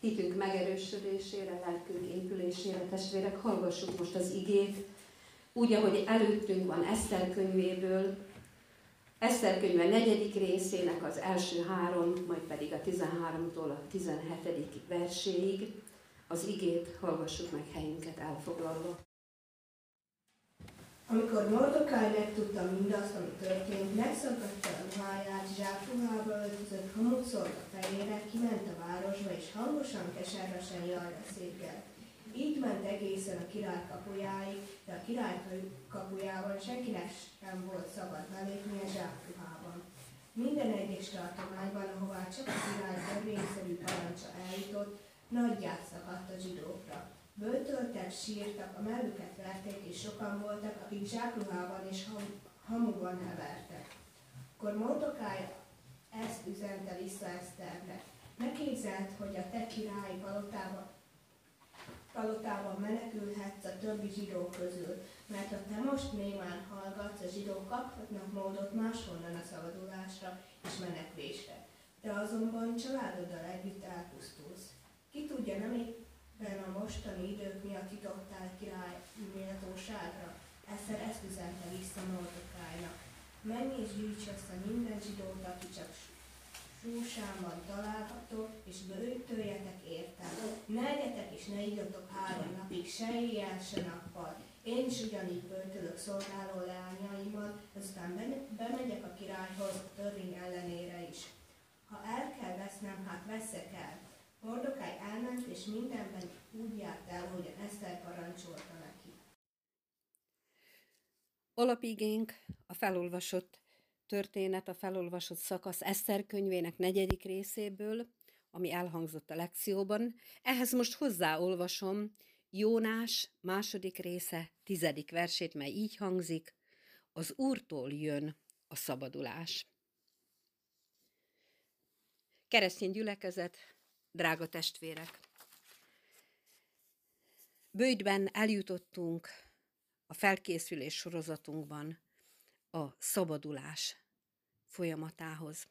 hitünk megerősödésére, lelkünk épülésére, testvérek, hallgassuk most az igét, úgy, ahogy előttünk van Eszter könyvéből, Eszter könyve negyedik részének az első három, majd pedig a 13-tól a 17. verséig. Az igét hallgassuk meg helyünket elfoglalva. Amikor Mordokály megtudta mindazt, ami történt, megszakadta a ruháját, zsákruhába öltözött, hamut szólt a fejére, kiment a városba, és hangosan, keservesen jajra székelt. Így ment egészen a király kapujáig, de a király kapujában senkinek sem volt szabad belépni a zsákruhában. Minden egyes tartományban, ahová csak a király törvényszerű parancsa eljutott, nagy szakadt a zsidókra. Böltöltek, sírtak, a mellüket verték, és sokan voltak, akik zsákruhában és ham- hamuban hevertek. Akkor Mordokály ezt üzente vissza Eszternek. Ne képzeld, hogy a te királyi palotában, palotában menekülhetsz a többi zsidó közül, mert ha te most némán hallgatsz, a zsidók kaphatnak módot máshonnan a szabadulásra és menekvésre. Te azonban családoddal együtt elpusztulsz. Ki tudja, nem éppen a mostani idők miatt titottál király méltóságra? Eszer ezt üzente vissza Mordokájnak. Menj és gyűjts össze minden zsidót, aki csak Súsámban található, és bőtöljetek értem. Ne egyetek és ne igyatok három napig, se éjjel, se nappal. Én is ugyanígy böltölök szolgáló leányaimat, azután bemegyek a királyhoz a törvény ellenére is. Ha el kell vesznem, hát veszek el. Mordokály elment, és mindenben úgy járt el, hogy Eszter parancsolta neki. Alapigénk a felolvasott történet, a felolvasott szakasz Eszter könyvének negyedik részéből, ami elhangzott a lekcióban. Ehhez most hozzáolvasom Jónás második része tizedik versét, mely így hangzik, az Úrtól jön a szabadulás. Keresztény gyülekezet, drága testvérek! Bőjtben eljutottunk a felkészülés sorozatunkban a szabadulás folyamatához.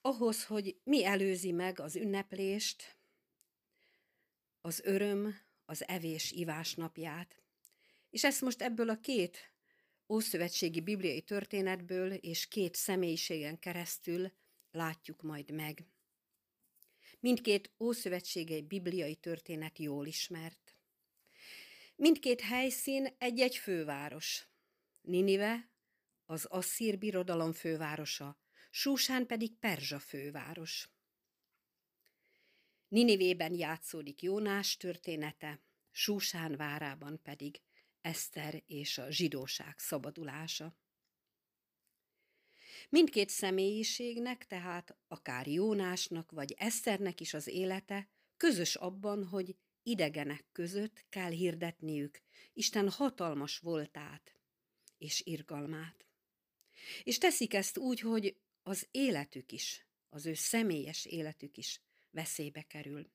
Ahhoz, hogy mi előzi meg az ünneplést, az öröm, az evés-ivás napját. És ezt most ebből a két ószövetségi bibliai történetből és két személyiségen keresztül látjuk majd meg. Mindkét ószövetségei bibliai történet jól ismert. Mindkét helyszín egy-egy főváros. Ninive, az Asszír birodalom fővárosa, Súsán pedig Perzsa főváros. Ninivében játszódik Jónás története, Súsán várában pedig Eszter és a zsidóság szabadulása. Mindkét személyiségnek, tehát akár Jónásnak vagy Eszternek is az élete közös abban, hogy idegenek között kell hirdetniük Isten hatalmas voltát és irgalmát. És teszik ezt úgy, hogy az életük is, az ő személyes életük is veszélybe kerül.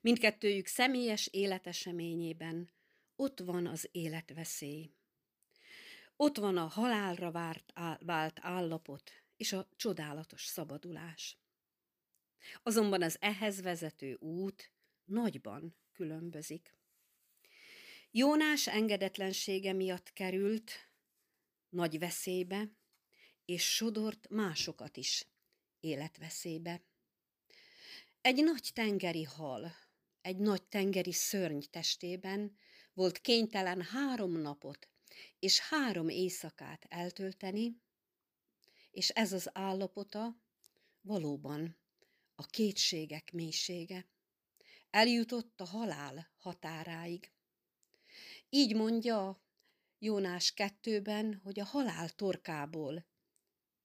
Mindkettőjük személyes életeseményében ott van az életveszély. Ott van a halálra várt, vált állapot és a csodálatos szabadulás. Azonban az ehhez vezető út nagyban különbözik. Jónás engedetlensége miatt került nagy veszélybe, és sodort másokat is életveszélybe. Egy nagy tengeri hal, egy nagy tengeri szörny testében volt kénytelen három napot és három éjszakát eltölteni, és ez az állapota valóban a kétségek mélysége. Eljutott a halál határáig. Így mondja Jónás kettőben, hogy a halál torkából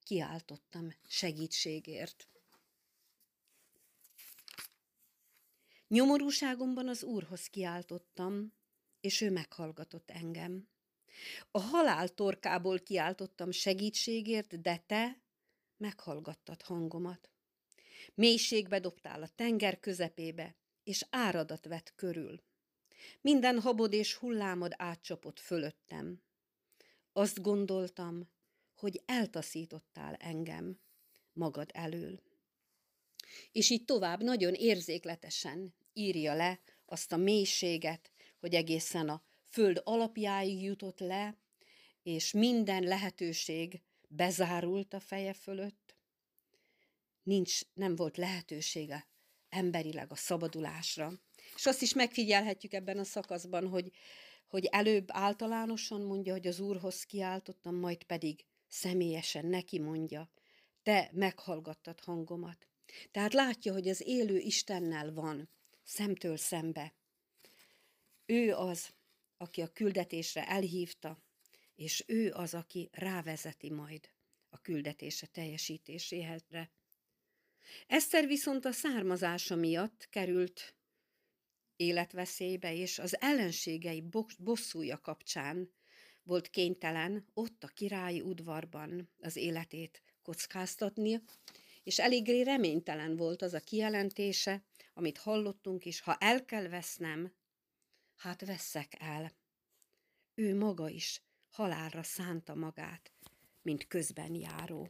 kiáltottam segítségért. Nyomorúságomban az Úrhoz kiáltottam, és ő meghallgatott engem. A halál torkából kiáltottam segítségért, de te meghallgattad hangomat. Mélységbe dobtál a tenger közepébe, és áradat vett körül. Minden habod és hullámod átcsapott fölöttem. Azt gondoltam, hogy eltaszítottál engem magad elől. És így tovább nagyon érzékletesen írja le azt a mélységet, hogy egészen a föld alapjáig jutott le, és minden lehetőség bezárult a feje fölött. Nincs, nem volt lehetősége emberileg a szabadulásra. És azt is megfigyelhetjük ebben a szakaszban, hogy, hogy előbb általánosan mondja, hogy az Úrhoz kiáltottam, majd pedig személyesen neki mondja, te meghallgattad hangomat. Tehát látja, hogy az élő Istennel van, szemtől szembe. Ő az, aki a küldetésre elhívta, és ő az, aki rávezeti majd a küldetése teljesítéséhez. Eszter viszont a származása miatt került életveszélybe, és az ellenségei bosszúja kapcsán volt kénytelen ott a királyi udvarban az életét kockáztatni, és eléggé reménytelen volt az a kijelentése, amit hallottunk is, ha el kell vesznem, hát veszek el. Ő maga is halálra szánta magát, mint közben járó.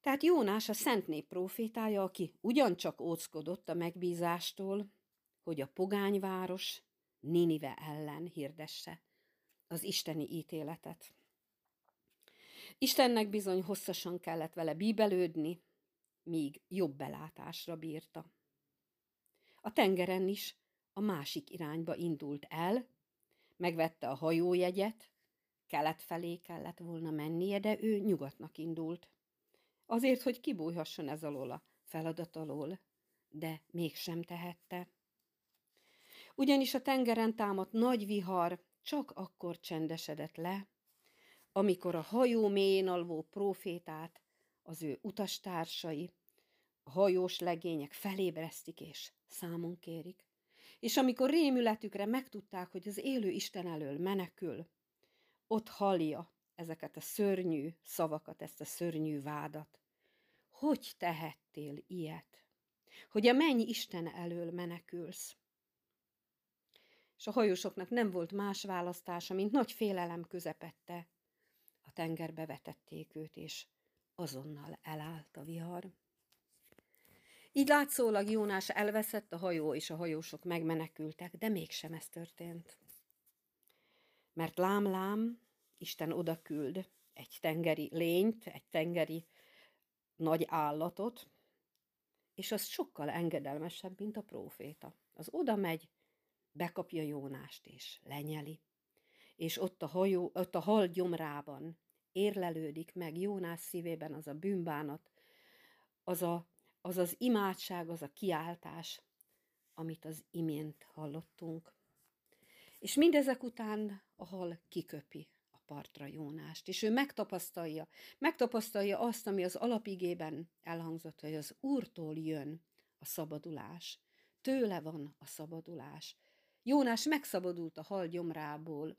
Tehát Jónás a szent nép profétája, aki ugyancsak óckodott a megbízástól, hogy a pogányváros Ninive ellen hirdesse az isteni ítéletet. Istennek bizony hosszasan kellett vele bíbelődni, míg jobb belátásra bírta. A tengeren is a másik irányba indult el, megvette a hajójegyet, kelet felé kellett volna mennie, de ő nyugatnak indult. Azért, hogy kibújhasson ez alól a feladat alól, de mégsem tehette. Ugyanis a tengeren támadt nagy vihar csak akkor csendesedett le, amikor a hajó mélyén alvó profétát az ő utastársai, a hajós legények felébresztik és számon kérik. És amikor rémületükre megtudták, hogy az élő Isten elől menekül, ott hallja ezeket a szörnyű szavakat, ezt a szörnyű vádat. Hogy tehettél ilyet? Hogy a menny Isten elől menekülsz? És a hajósoknak nem volt más választása, mint nagy félelem közepette. A tengerbe vetették őt, és azonnal elállt a vihar. Így látszólag Jónás elveszett, a hajó és a hajósok megmenekültek, de mégsem ez történt. Mert lám-lám, Isten oda küld egy tengeri lényt, egy tengeri nagy állatot, és az sokkal engedelmesebb, mint a próféta. Az oda megy, bekapja Jónást és lenyeli, és ott a, hajó, ott a hal gyomrában érlelődik meg Jónás szívében az a bűnbánat, az a, az, az imádság, az a kiáltás, amit az imént hallottunk. És mindezek után a hal kiköpi partra Jónást, és ő megtapasztalja, megtapasztalja azt, ami az alapigében elhangzott, hogy az Úrtól jön a szabadulás, tőle van a szabadulás. Jónás megszabadult a hal gyomrából,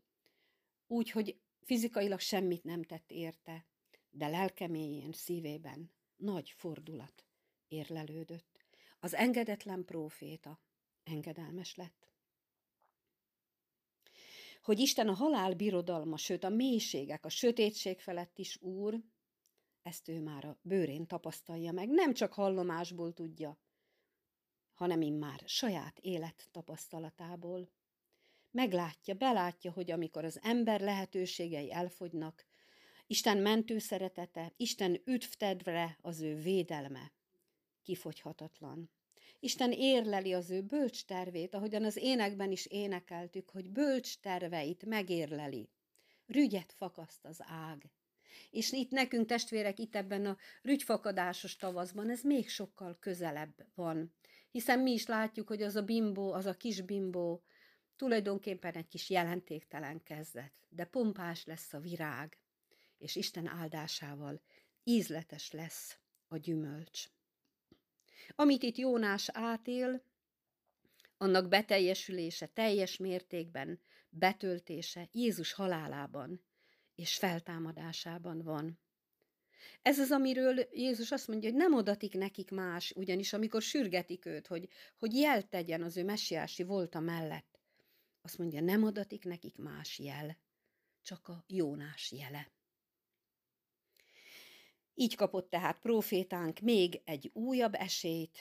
úgy, hogy fizikailag semmit nem tett érte, de lelkeméjén, szívében nagy fordulat érlelődött. Az engedetlen próféta engedelmes lett hogy Isten a halál birodalma, sőt a mélységek, a sötétség felett is úr, ezt ő már a bőrén tapasztalja meg, nem csak hallomásból tudja, hanem immár saját élet tapasztalatából. Meglátja, belátja, hogy amikor az ember lehetőségei elfogynak, Isten mentő szeretete, Isten üdvtedvre az ő védelme kifogyhatatlan. Isten érleli az ő bölcs tervét, ahogyan az énekben is énekeltük, hogy bölcs terveit megérleli. Rügyet fakaszt az ág. És itt nekünk testvérek, itt ebben a rügyfakadásos tavaszban ez még sokkal közelebb van. Hiszen mi is látjuk, hogy az a bimbó, az a kis bimbó tulajdonképpen egy kis jelentéktelen kezdet, de pompás lesz a virág, és Isten áldásával ízletes lesz a gyümölcs. Amit itt Jónás átél, annak beteljesülése teljes mértékben, betöltése Jézus halálában és feltámadásában van. Ez az, amiről Jézus azt mondja, hogy nem adatik nekik más, ugyanis amikor sürgetik őt, hogy, hogy jel tegyen az ő messiási volta mellett, azt mondja, nem adatik nekik más jel, csak a Jónás jele. Így kapott tehát profétánk még egy újabb esélyt,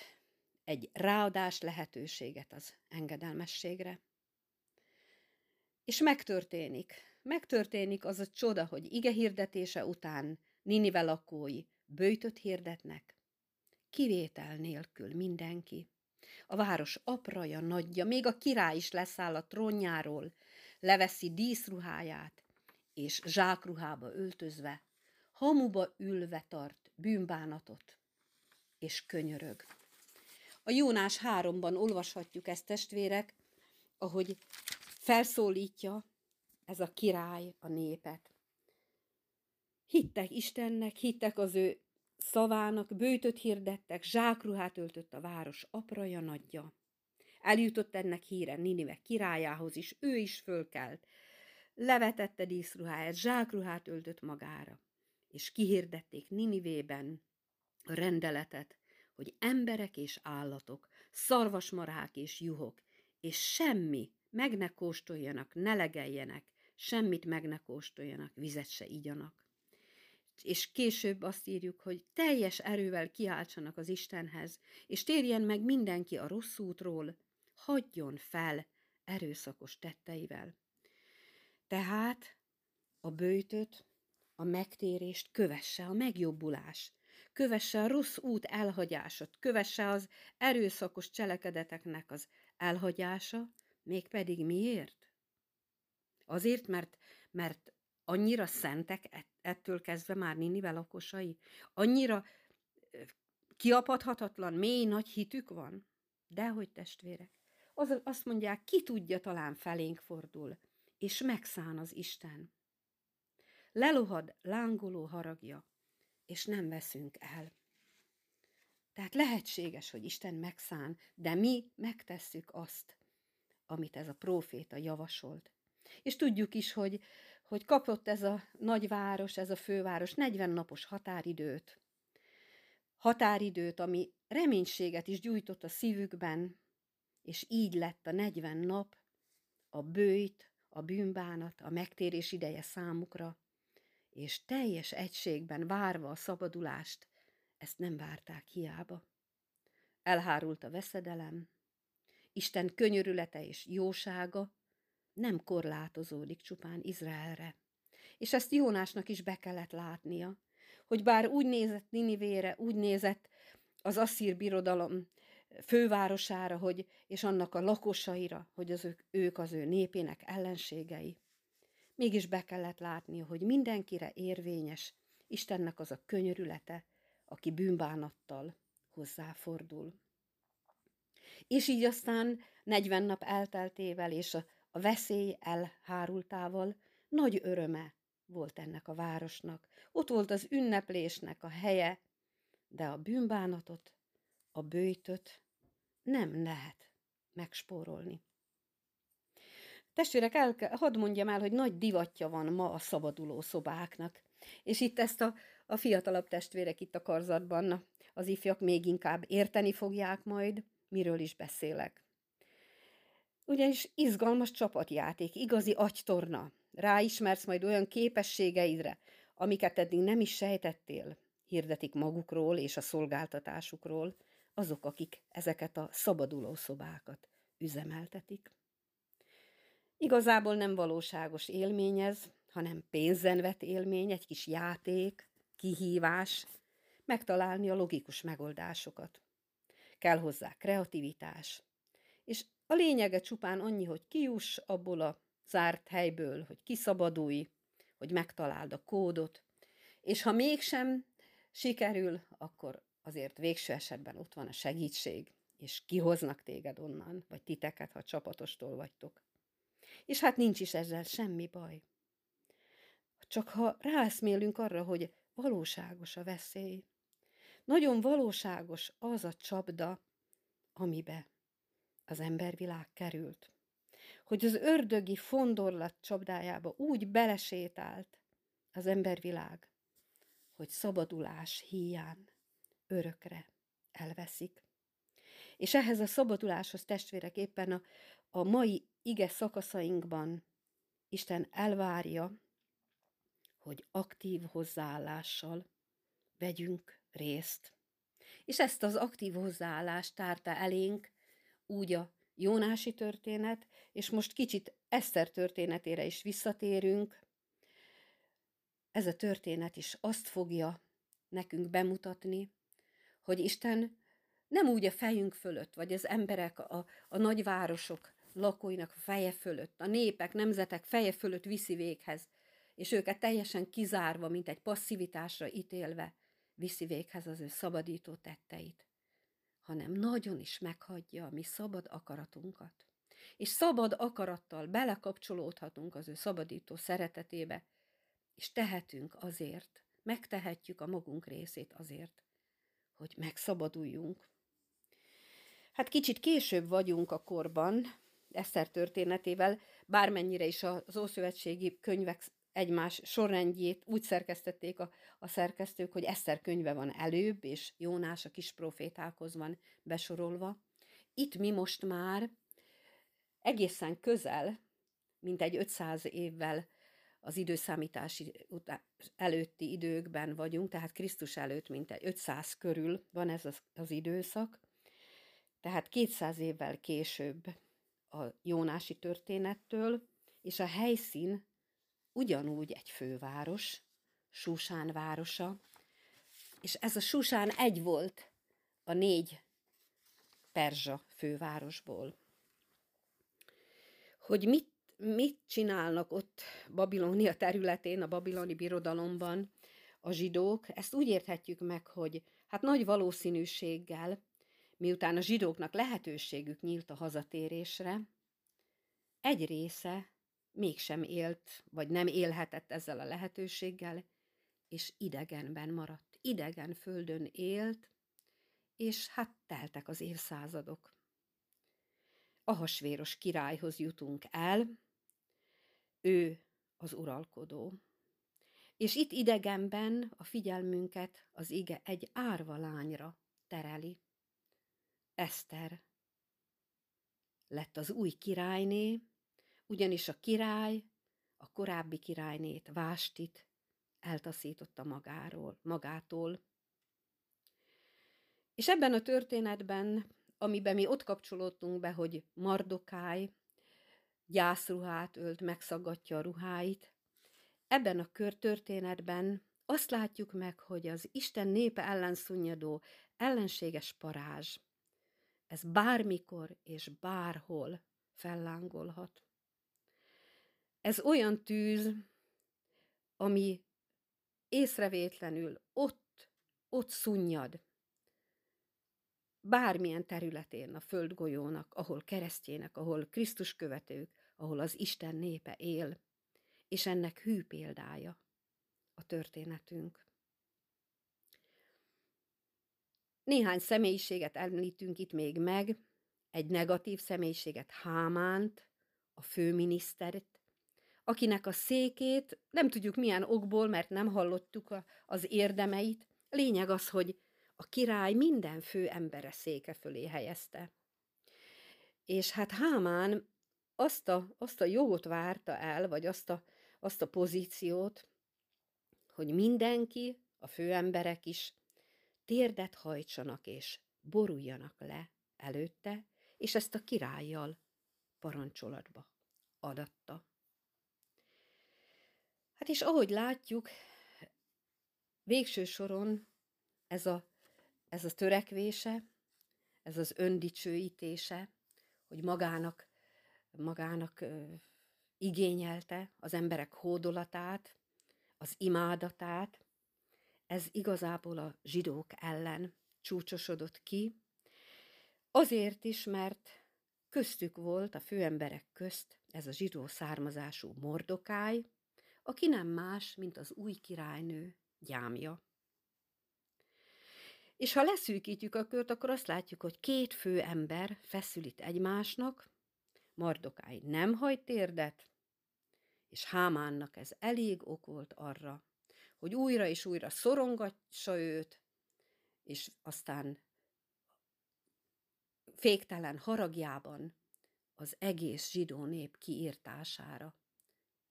egy ráadás lehetőséget az engedelmességre. És megtörténik, megtörténik az a csoda, hogy ige hirdetése után Ninive lakói bőjtöt hirdetnek, kivétel nélkül mindenki. A város apraja, nagyja, még a király is leszáll a trónjáról, leveszi díszruháját, és zsákruhába öltözve, hamuba ülve tart bűnbánatot, és könyörög. A Jónás háromban olvashatjuk ezt testvérek, ahogy felszólítja ez a király a népet. Hittek Istennek, hittek az ő szavának, bőtöt hirdettek, zsákruhát öltött a város apraja nagyja. Eljutott ennek híre Ninive királyához is, ő is fölkelt. Levetette díszruháját, zsákruhát öltött magára, és kihirdették Ninivében a rendeletet, hogy emberek és állatok, szarvasmarhák és juhok, és semmi meg ne kóstoljanak, ne legeljenek, semmit meg ne kóstoljanak, vizet se igyanak. És később azt írjuk, hogy teljes erővel kiáltsanak az Istenhez, és térjen meg mindenki a rossz útról, hagyjon fel erőszakos tetteivel. Tehát a bőtöt, a megtérést kövesse a megjobbulás, kövesse a rossz út elhagyását, kövesse az erőszakos cselekedeteknek az elhagyása, mégpedig miért? Azért, mert, mert annyira szentek ettől kezdve már Ninive lakosai, annyira kiapadhatatlan, mély nagy hitük van? Dehogy testvérek. Az, azt mondják, ki tudja, talán felénk fordul, és megszán az Isten. Lelohad lángoló haragja, és nem veszünk el. Tehát lehetséges, hogy Isten megszán, de mi megtesszük azt, amit ez a próféta javasolt. És tudjuk is, hogy, hogy kapott ez a nagyváros, ez a főváros 40 napos határidőt. Határidőt, ami reménységet is gyújtott a szívükben, és így lett a 40 nap, a bőjt, a bűnbánat, a megtérés ideje számukra, és teljes egységben várva a szabadulást, ezt nem várták hiába. Elhárult a veszedelem, Isten könyörülete és jósága nem korlátozódik csupán Izraelre. És ezt Jónásnak is be kellett látnia, hogy bár úgy nézett Ninivére, úgy nézett az asszír birodalom fővárosára, hogy, és annak a lakosaira, hogy az ők, ők az ő népének ellenségei. Mégis be kellett látnia, hogy mindenkire érvényes Istennek az a könyörülete, aki bűnbánattal hozzáfordul. És így aztán 40 nap elteltével és a, a veszély elhárultával nagy öröme volt ennek a városnak. Ott volt az ünneplésnek a helye, de a bűnbánatot, a bőjtöt nem lehet megspórolni. Testvérek, el, hadd mondjam el, hogy nagy divatja van ma a szabaduló szobáknak. És itt ezt a, a fiatalabb testvérek itt a karzatban, az ifjak még inkább érteni fogják majd, miről is beszélek. Ugyanis izgalmas csapatjáték, igazi agytorna. Ráismersz majd olyan képességeidre, amiket eddig nem is sejtettél, hirdetik magukról és a szolgáltatásukról, azok, akik ezeket a szabaduló szobákat üzemeltetik. Igazából nem valóságos élmény ez, hanem pénzen vett élmény, egy kis játék, kihívás, megtalálni a logikus megoldásokat. Kell hozzá kreativitás. És a lényege csupán annyi, hogy kiuss abból a zárt helyből, hogy kiszabadulj, hogy megtaláld a kódot, és ha mégsem sikerül, akkor azért végső esetben ott van a segítség, és kihoznak téged onnan, vagy titeket, ha csapatostól vagytok. És hát nincs is ezzel semmi baj. Csak ha ráeszmélünk arra, hogy valóságos a veszély, nagyon valóságos az a csapda, amibe az embervilág került. Hogy az ördögi fondorlat csapdájába úgy belesétált az embervilág, hogy szabadulás híján örökre elveszik. És ehhez a szabaduláshoz testvérek éppen a, a mai ige szakaszainkban Isten elvárja, hogy aktív hozzáállással vegyünk részt. És ezt az aktív hozzáállást tárta elénk úgy a Jónási történet, és most kicsit Eszter történetére is visszatérünk. Ez a történet is azt fogja nekünk bemutatni, hogy Isten nem úgy a fejünk fölött, vagy az emberek, a, a nagyvárosok lakóinak feje fölött, a népek, nemzetek feje fölött viszi véghez, és őket teljesen kizárva, mint egy passzivitásra ítélve, viszi véghez az ő szabadító tetteit, hanem nagyon is meghagyja a mi szabad akaratunkat. És szabad akarattal belekapcsolódhatunk az ő szabadító szeretetébe, és tehetünk azért, megtehetjük a magunk részét azért, hogy megszabaduljunk. Hát kicsit később vagyunk a korban, Eszter történetével, bármennyire is az Ószövetségi könyvek egymás sorrendjét úgy szerkesztették a, a szerkesztők, hogy Eszter könyve van előbb, és Jónás a kis profétákhoz van besorolva. Itt mi most már egészen közel, mint egy 500 évvel az időszámítási előtti időkben vagyunk, tehát Krisztus előtt mint egy 500 körül van ez az, az időszak, tehát 200 évvel később a Jónási történettől, és a helyszín ugyanúgy egy főváros, Susán városa, és ez a Susán egy volt a négy perzsa fővárosból. Hogy mit, mit csinálnak ott Babilónia területén, a babiloni birodalomban a zsidók, ezt úgy érthetjük meg, hogy hát nagy valószínűséggel, miután a zsidóknak lehetőségük nyílt a hazatérésre, egy része mégsem élt, vagy nem élhetett ezzel a lehetőséggel, és idegenben maradt. Idegen földön élt, és hát teltek az évszázadok. Ahasvéros királyhoz jutunk el, ő az uralkodó. És itt idegenben a figyelmünket az ige egy árva lányra tereli. Eszter lett az új királyné, ugyanis a király a korábbi királynét, Vástit eltaszította magáról, magától. És ebben a történetben, amiben mi ott kapcsolódtunk be, hogy Mardokáj gyászruhát ölt, megszaggatja a ruháit, ebben a kör történetben azt látjuk meg, hogy az Isten népe ellen szunnyadó ellenséges parázs, ez bármikor és bárhol fellángolhat. Ez olyan tűz, ami észrevétlenül ott, ott szunnyad, bármilyen területén a földgolyónak, ahol keresztjének, ahol Krisztus követők, ahol az Isten népe él, és ennek hű példája a történetünk. Néhány személyiséget említünk itt még meg, egy negatív személyiséget, Hámánt, a főminisztert, akinek a székét nem tudjuk milyen okból, mert nem hallottuk a, az érdemeit. Lényeg az, hogy a király minden fő embere széke fölé helyezte. És hát Hámán azt a, azt a jogot várta el, vagy azt a, azt a pozíciót, hogy mindenki, a főemberek is térdet hajtsanak és boruljanak le előtte, és ezt a királlyal parancsolatba adatta. Hát és ahogy látjuk, végső soron ez a, ez a törekvése, ez az öndicsőítése, hogy magának, magának ö, igényelte az emberek hódolatát, az imádatát, ez igazából a zsidók ellen csúcsosodott ki, azért is, mert köztük volt a főemberek közt ez a zsidó származású Mordokáj, aki nem más, mint az új királynő gyámja. És ha leszűkítjük a kört, akkor azt látjuk, hogy két fő ember feszül itt egymásnak, Mardokáj nem hagy térdet, és Hámánnak ez elég ok volt arra, hogy újra és újra szorongatsa őt, és aztán féktelen haragjában az egész zsidó nép kiírtására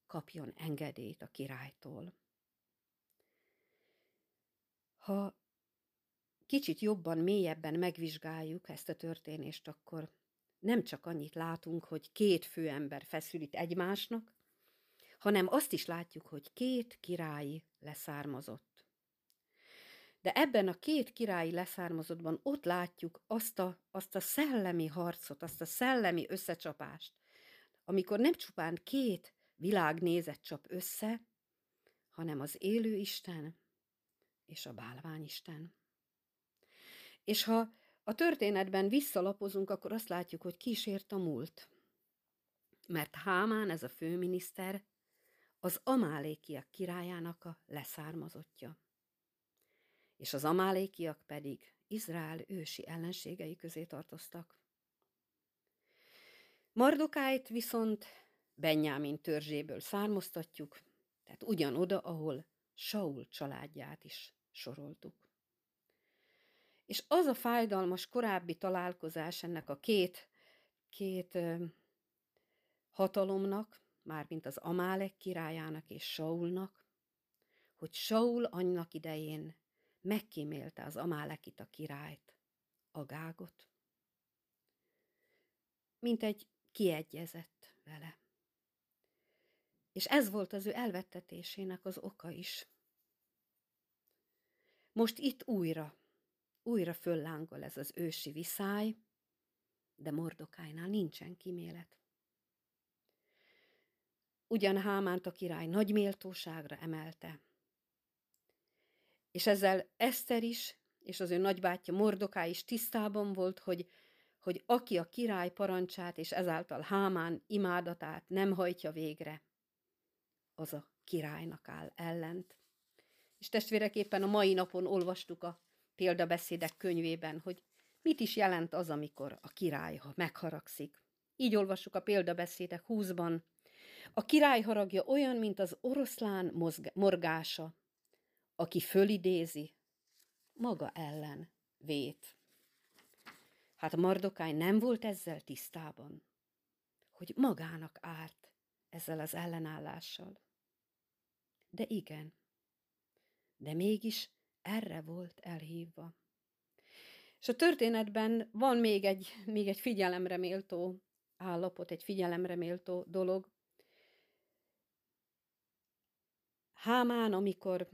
kapjon engedélyt a királytól. Ha kicsit jobban, mélyebben megvizsgáljuk ezt a történést, akkor nem csak annyit látunk, hogy két főember feszül itt egymásnak, hanem azt is látjuk, hogy két királyi leszármazott. De ebben a két királyi leszármazottban ott látjuk azt a, azt a szellemi harcot, azt a szellemi összecsapást, amikor nem csupán két világnézet csap össze, hanem az élő Isten és a bálványisten. És ha a történetben visszalapozunk, akkor azt látjuk, hogy kísért a múlt. Mert Hámán, ez a főminiszter, az amálékiak királyának a leszármazottja. És az amálékiak pedig Izrael ősi ellenségei közé tartoztak. Mardokáit viszont Benyámin törzséből származtatjuk, tehát ugyanoda, ahol Saul családját is soroltuk. És az a fájdalmas korábbi találkozás ennek a két, két hatalomnak, mármint az Amálek királyának és Saulnak, hogy Saul annak idején megkímélte az Amálekita királyt, Agágot, mint egy kiegyezett vele. És ez volt az ő elvettetésének az oka is. Most itt újra, újra föllángol ez az ősi viszály, de Mordokájnál nincsen kimélet. Ugyan Hámánt a király nagy méltóságra emelte. És ezzel Eszter is, és az ő nagybátyja Mordoká is tisztában volt, hogy, hogy aki a király parancsát és ezáltal Hámán imádatát nem hajtja végre, az a királynak áll ellent. És testvéreképpen a mai napon olvastuk a példabeszédek könyvében, hogy mit is jelent az, amikor a király ha megharagszik. Így olvassuk a példabeszédek 20-ban. A király haragja olyan, mint az oroszlán mozg- morgása, aki fölidézi, maga ellen vét. Hát Mardokány nem volt ezzel tisztában, hogy magának árt ezzel az ellenállással. De igen, de mégis erre volt elhívva. És a történetben van még egy, még egy figyelemre méltó állapot, egy figyelemre méltó dolog. Hámán, amikor,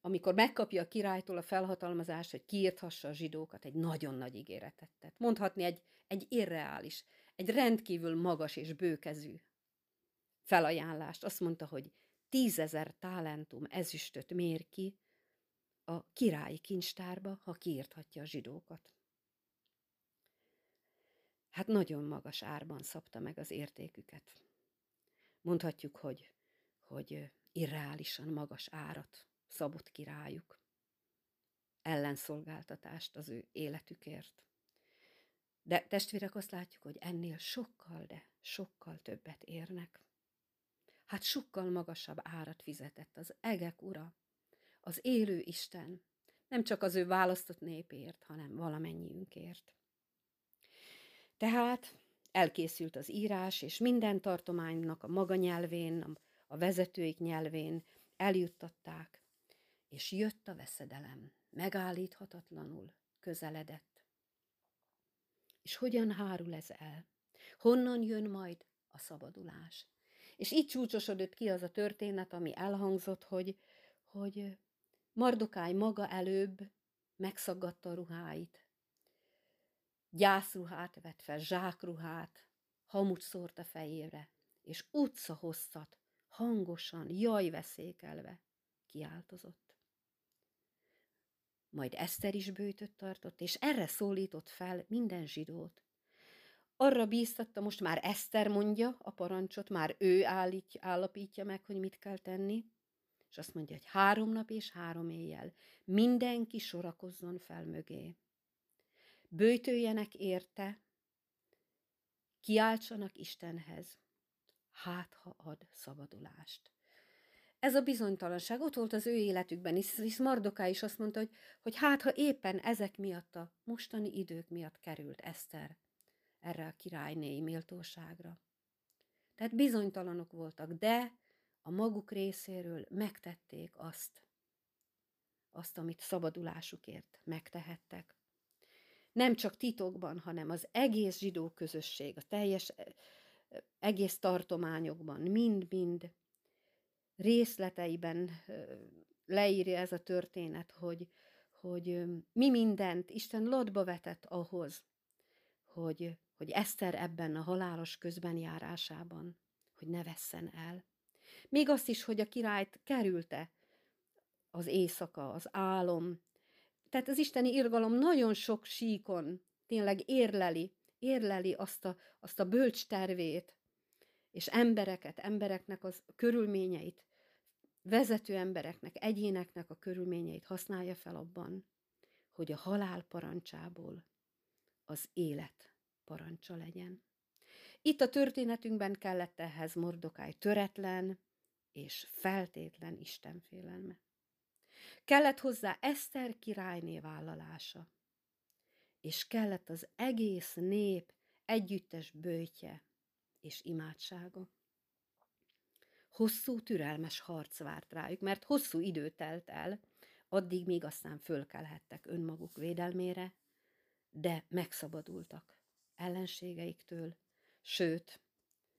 amikor megkapja a királytól a felhatalmazást, hogy kiírthassa a zsidókat, egy nagyon nagy ígéretet tett. Mondhatni egy, egy irreális, egy rendkívül magas és bőkezű felajánlást. Azt mondta, hogy tízezer talentum ezüstöt mér ki a királyi kincstárba, ha kiírthatja a zsidókat. Hát nagyon magas árban szabta meg az értéküket. Mondhatjuk, hogy, hogy irreálisan magas árat szabott királyuk. Ellenszolgáltatást az ő életükért. De testvérek azt látjuk, hogy ennél sokkal, de sokkal többet érnek hát sokkal magasabb árat fizetett az egek ura, az élő Isten, nem csak az ő választott népért, hanem valamennyiünkért. Tehát elkészült az írás, és minden tartománynak a maga nyelvén, a vezetőik nyelvén eljuttatták, és jött a veszedelem, megállíthatatlanul közeledett. És hogyan hárul ez el? Honnan jön majd a szabadulás? És így csúcsosodott ki az a történet, ami elhangzott, hogy, hogy Mardokály maga előbb megszaggatta a ruháit. Gyászruhát vett fel, zsákruhát, hamut szórt a fejére, és utca hosszat, hangosan, jaj veszékelve kiáltozott. Majd Eszter is bőtöt tartott, és erre szólított fel minden zsidót, arra bíztatta, most már Eszter mondja a parancsot, már ő állítja, állapítja meg, hogy mit kell tenni, és azt mondja, hogy három nap és három éjjel mindenki sorakozzon fel mögé. Bőtöljenek érte, kiáltsanak Istenhez, hát ha ad szabadulást. Ez a bizonytalanság ott volt az ő életükben, hisz Mardoká is azt mondta, hogy, hogy hát ha éppen ezek miatt a mostani idők miatt került Eszter erre a királynéi méltóságra. Tehát bizonytalanok voltak, de a maguk részéről megtették azt, azt, amit szabadulásukért megtehettek. Nem csak titokban, hanem az egész zsidó közösség, a teljes egész tartományokban, mind-mind részleteiben leírja ez a történet, hogy, hogy mi mindent Isten lotba vetett ahhoz, hogy, hogy Eszter ebben a halálos közbenjárásában, hogy ne vesszen el. Még azt is, hogy a királyt kerülte az éjszaka, az álom. Tehát az isteni irgalom nagyon sok síkon tényleg érleli, érleli azt a, azt a bölcs tervét, és embereket, embereknek az körülményeit, vezető embereknek, egyéneknek a körülményeit használja fel abban, hogy a halál parancsából az élet parancsa legyen. Itt a történetünkben kellett ehhez Mordokáj töretlen és feltétlen istenfélelme. Kellett hozzá Eszter királyné vállalása, és kellett az egész nép együttes bőtje és imádsága. Hosszú, türelmes harc várt rájuk, mert hosszú idő telt el, addig még aztán fölkelhettek önmaguk védelmére, de megszabadultak ellenségeiktől, sőt,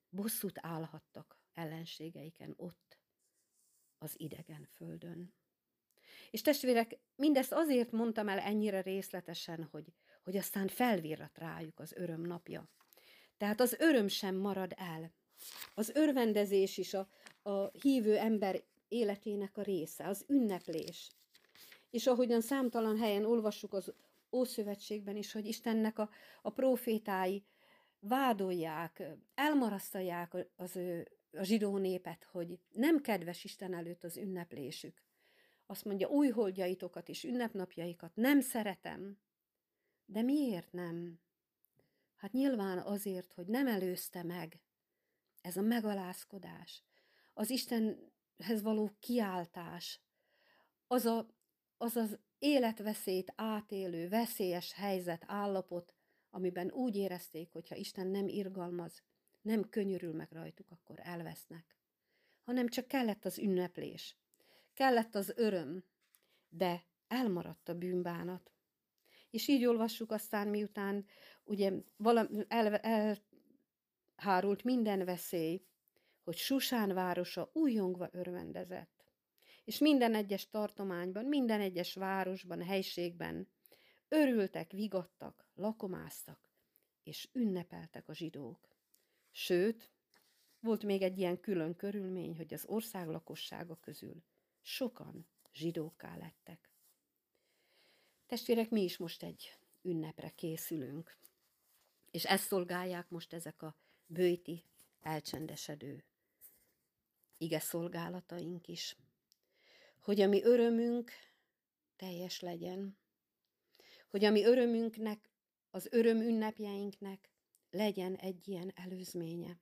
bosszút állhattak ellenségeiken ott, az idegen földön. És testvérek, mindezt azért mondtam el ennyire részletesen, hogy, hogy aztán felvirrat rájuk az öröm napja. Tehát az öröm sem marad el. Az örvendezés is a, a hívő ember életének a része, az ünneplés. És ahogyan számtalan helyen olvassuk az Ószövetségben is, hogy Istennek a, a profétái vádolják, elmarasztalják az ő, a zsidó népet, hogy nem kedves Isten előtt az ünneplésük. Azt mondja, új holdjaitokat és ünnepnapjaikat nem szeretem. De miért nem? Hát nyilván azért, hogy nem előzte meg ez a megalázkodás, az Istenhez való kiáltás, az, a, az az életveszélyt átélő, veszélyes helyzet, állapot, amiben úgy érezték, hogy ha Isten nem irgalmaz, nem könyörül meg rajtuk, akkor elvesznek. Hanem csak kellett az ünneplés, kellett az öröm, de elmaradt a bűnbánat. És így olvassuk aztán, miután ugye valami, el, elhárult minden veszély, hogy Susán városa újongva örvendezett. És minden egyes tartományban, minden egyes városban, helységben örültek, vigadtak, lakomáztak, és ünnepeltek a zsidók. Sőt, volt még egy ilyen külön körülmény, hogy az ország lakossága közül sokan zsidókká lettek. Testvérek, mi is most egy ünnepre készülünk. És ezt szolgálják most ezek a bőti, elcsendesedő ige szolgálataink is. Hogy a mi örömünk teljes legyen, hogy a mi örömünknek, az öröm ünnepjeinknek legyen egy ilyen előzménye,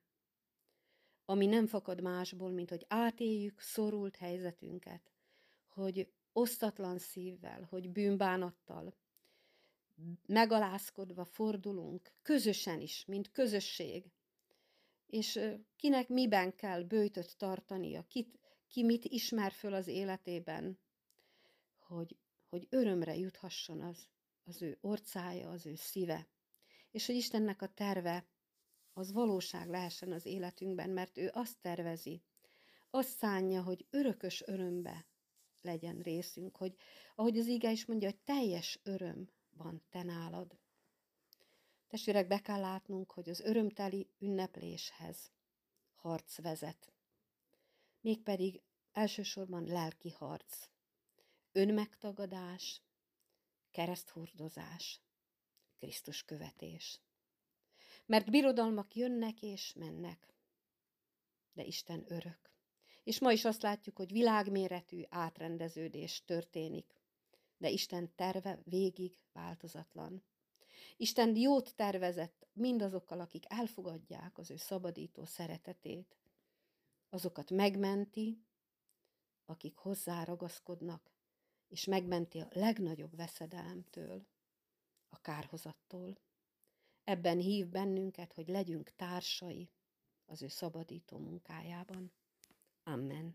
ami nem fakad másból, mint hogy átéljük szorult helyzetünket, hogy osztatlan szívvel, hogy bűnbánattal, megalázkodva fordulunk, közösen is, mint közösség, és kinek miben kell bőtöt tartania, kit, ki mit ismer föl az életében, hogy, hogy örömre juthasson az, az ő orcája, az ő szíve, és hogy Istennek a terve az valóság lehessen az életünkben, mert ő azt tervezi, azt szánja, hogy örökös örömbe legyen részünk, hogy ahogy az ige is mondja, hogy teljes öröm van te nálad. Testvérek, be kell látnunk, hogy az örömteli ünnepléshez harc vezet. Mégpedig elsősorban lelki harc, önmegtagadás, kereszthordozás, Krisztus követés. Mert birodalmak jönnek és mennek, de Isten örök. És ma is azt látjuk, hogy világméretű átrendeződés történik, de Isten terve végig változatlan. Isten jót tervezett mindazokkal, akik elfogadják az ő szabadító szeretetét. Azokat megmenti, akik hozzá ragaszkodnak, és megmenti a legnagyobb veszedelemtől, a kárhozattól. Ebben hív bennünket, hogy legyünk társai az ő szabadító munkájában. Amen.